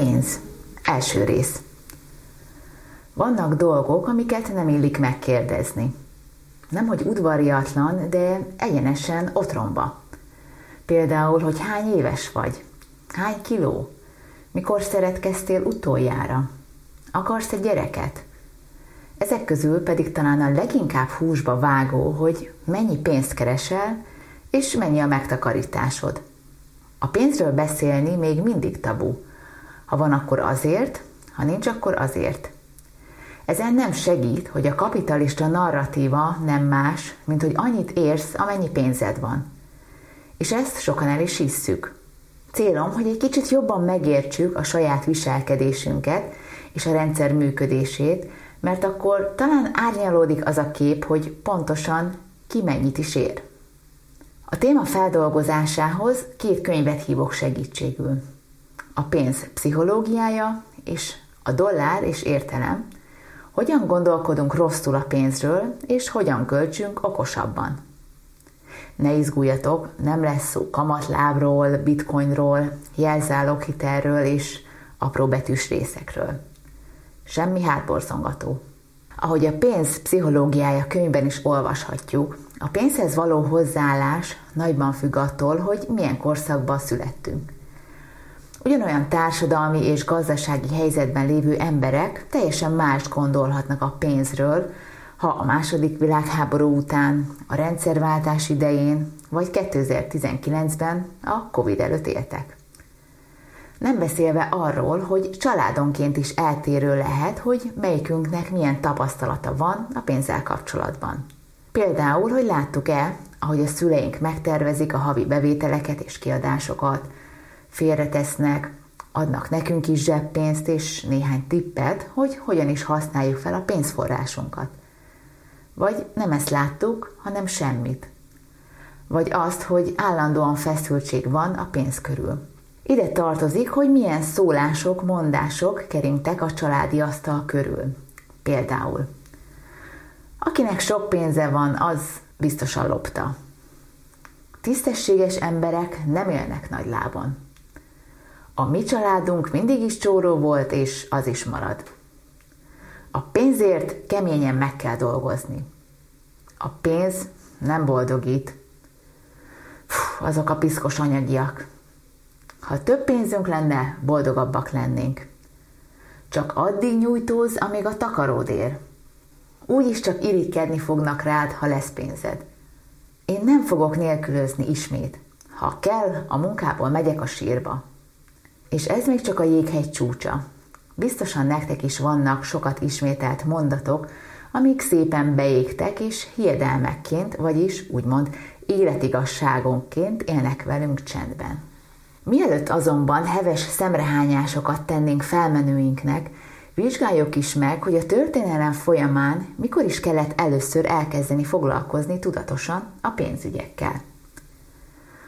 pénz. Első rész. Vannak dolgok, amiket nem illik megkérdezni. Nem, hogy udvariatlan, de egyenesen otromba. Például, hogy hány éves vagy, hány kiló, mikor szeretkeztél utoljára, akarsz egy gyereket. Ezek közül pedig talán a leginkább húsba vágó, hogy mennyi pénzt keresel, és mennyi a megtakarításod. A pénzről beszélni még mindig tabu. Ha van, akkor azért, ha nincs, akkor azért. Ezen nem segít, hogy a kapitalista narratíva nem más, mint hogy annyit érsz, amennyi pénzed van. És ezt sokan el is hisszük. Célom, hogy egy kicsit jobban megértsük a saját viselkedésünket és a rendszer működését, mert akkor talán árnyalódik az a kép, hogy pontosan ki mennyit is ér. A téma feldolgozásához két könyvet hívok segítségül. A pénz pszichológiája és a dollár és értelem, hogyan gondolkodunk rosszul a pénzről, és hogyan költsünk okosabban. Ne izguljatok, nem lesz szó kamatlábról, bitcoinról, jelzáloghitelről és apró betűs részekről. Semmi hátborzongató. Ahogy a pénz pszichológiája könyvben is olvashatjuk, a pénzhez való hozzáállás nagyban függ attól, hogy milyen korszakban születtünk. Ugyanolyan társadalmi és gazdasági helyzetben lévő emberek teljesen mást gondolhatnak a pénzről, ha a második világháború után, a rendszerváltás idején, vagy 2019-ben a Covid előtt éltek. Nem beszélve arról, hogy családonként is eltérő lehet, hogy melyikünknek milyen tapasztalata van a pénzzel kapcsolatban. Például, hogy láttuk-e, ahogy a szüleink megtervezik a havi bevételeket és kiadásokat, félretesznek, adnak nekünk is zseppénzt és néhány tippet, hogy hogyan is használjuk fel a pénzforrásunkat. Vagy nem ezt láttuk, hanem semmit. Vagy azt, hogy állandóan feszültség van a pénz körül. Ide tartozik, hogy milyen szólások, mondások keringtek a családi asztal körül. Például, akinek sok pénze van, az biztosan lopta. Tisztességes emberek nem élnek nagy lábon. A mi családunk mindig is csóró volt, és az is marad. A pénzért keményen meg kell dolgozni. A pénz nem boldogít. Fú, azok a piszkos anyagiak. Ha több pénzünk lenne, boldogabbak lennénk. Csak addig nyújtóz, amíg a takaród ér. Úgyis csak irigykedni fognak rád, ha lesz pénzed. Én nem fogok nélkülözni ismét. Ha kell, a munkából megyek a sírba. És ez még csak a jéghegy csúcsa. Biztosan nektek is vannak sokat ismételt mondatok, amik szépen beégtek és hiedelmekként, vagyis úgymond életigasságonként élnek velünk csendben. Mielőtt azonban heves szemrehányásokat tennénk felmenőinknek, vizsgáljuk is meg, hogy a történelem folyamán mikor is kellett először elkezdeni foglalkozni tudatosan a pénzügyekkel.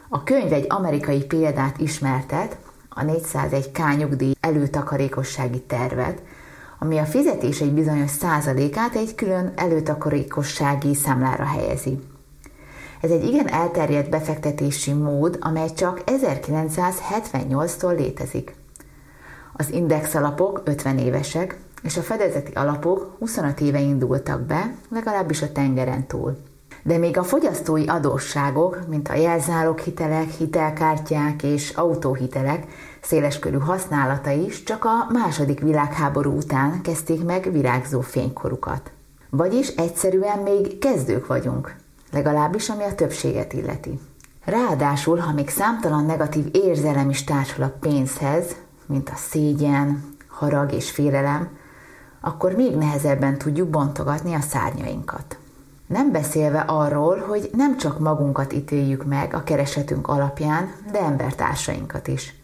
A könyv egy amerikai példát ismertet, a 401 K nyugdíj előtakarékossági tervet, ami a fizetés egy bizonyos százalékát egy külön előtakarékossági számlára helyezi. Ez egy igen elterjedt befektetési mód, amely csak 1978-tól létezik. Az index alapok 50 évesek, és a fedezeti alapok 25 éve indultak be, legalábbis a tengeren túl. De még a fogyasztói adósságok, mint a jelzáloghitelek, hitelkártyák és autóhitelek széleskörű használata is csak a második világháború után kezdték meg virágzó fénykorukat. Vagyis egyszerűen még kezdők vagyunk, legalábbis ami a többséget illeti. Ráadásul, ha még számtalan negatív érzelem is társul a pénzhez, mint a szégyen, harag és félelem, akkor még nehezebben tudjuk bontogatni a szárnyainkat. Nem beszélve arról, hogy nem csak magunkat ítéljük meg a keresetünk alapján, de embertársainkat is.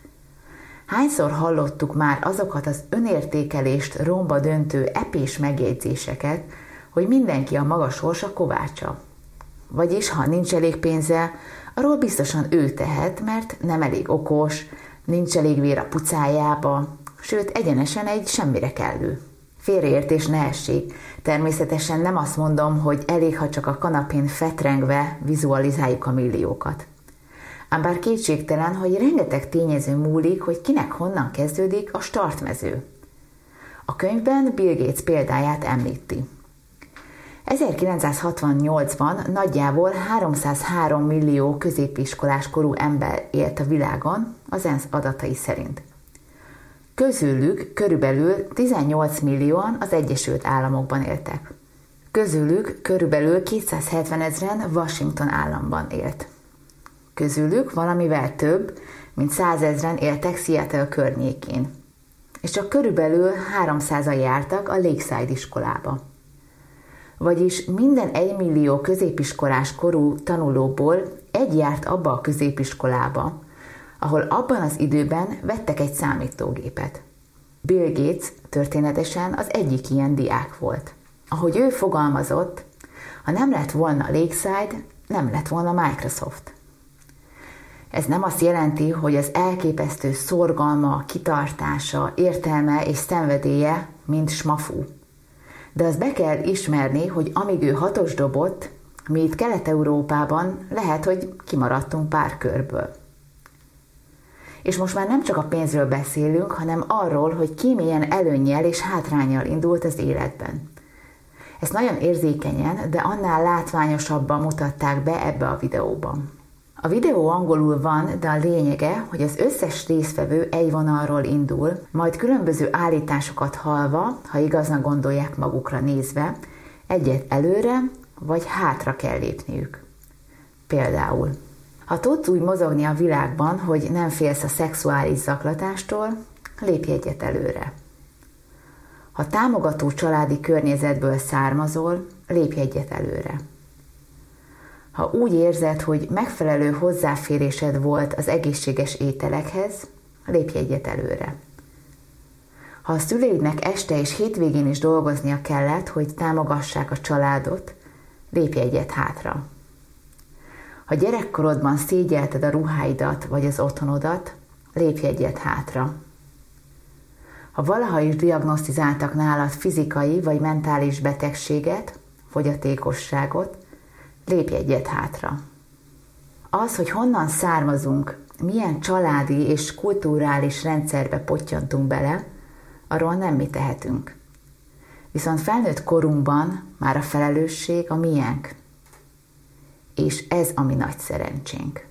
Hányszor hallottuk már azokat az önértékelést romba döntő epés megjegyzéseket, hogy mindenki a maga sorsa kovácsa. Vagyis, ha nincs elég pénze, arról biztosan ő tehet, mert nem elég okos, nincs elég vér a pucájába, sőt, egyenesen egy semmire kellő. Félreértés ne essék. Természetesen nem azt mondom, hogy elég, ha csak a kanapén fetrengve vizualizáljuk a milliókat. Ám bár kétségtelen, hogy rengeteg tényező múlik, hogy kinek honnan kezdődik a startmező. A könyvben Bill Gates példáját említi. 1968-ban nagyjából 303 millió középiskolás korú ember élt a világon, az ENSZ adatai szerint. Közülük körülbelül 18 millióan az Egyesült Államokban éltek. Közülük körülbelül 270 ezeren Washington államban élt. Közülük valamivel több, mint 100 ezeren éltek Seattle környékén. És csak körülbelül 300-an jártak a Lakeside iskolába. Vagyis minden 1 millió középiskolás korú tanulóból egy járt abba a középiskolába, ahol abban az időben vettek egy számítógépet. Bill Gates történetesen az egyik ilyen diák volt. Ahogy ő fogalmazott, ha nem lett volna Lakeside, nem lett volna Microsoft. Ez nem azt jelenti, hogy az elképesztő szorgalma, kitartása, értelme és szenvedélye mind smafú. De azt be kell ismerni, hogy amíg ő hatos dobott, mi itt Kelet-Európában lehet, hogy kimaradtunk pár körből. És most már nem csak a pénzről beszélünk, hanem arról, hogy ki milyen előnnyel és hátrányjal indult az életben. Ezt nagyon érzékenyen, de annál látványosabban mutatták be ebbe a videóban. A videó angolul van, de a lényege, hogy az összes résztvevő egy vonalról indul, majd különböző állításokat halva, ha igaznak gondolják magukra nézve, egyet előre vagy hátra kell lépniük. Például, ha tudsz úgy mozogni a világban, hogy nem félsz a szexuális zaklatástól, lépj egyet előre. Ha támogató családi környezetből származol, lépj egyet előre. Ha úgy érzed, hogy megfelelő hozzáférésed volt az egészséges ételekhez, lépj egyet előre. Ha a szüleidnek este és hétvégén is dolgoznia kellett, hogy támogassák a családot, lépj egyet hátra. Ha gyerekkorodban szégyelted a ruháidat vagy az otthonodat, lépj egyet hátra. Ha valaha is diagnosztizáltak nálad fizikai vagy mentális betegséget, fogyatékosságot, lépj egyet hátra. Az, hogy honnan származunk, milyen családi és kulturális rendszerbe pottyantunk bele, arról nem mi tehetünk. Viszont felnőtt korunkban már a felelősség a miénk. És ez a mi nagy szerencsénk.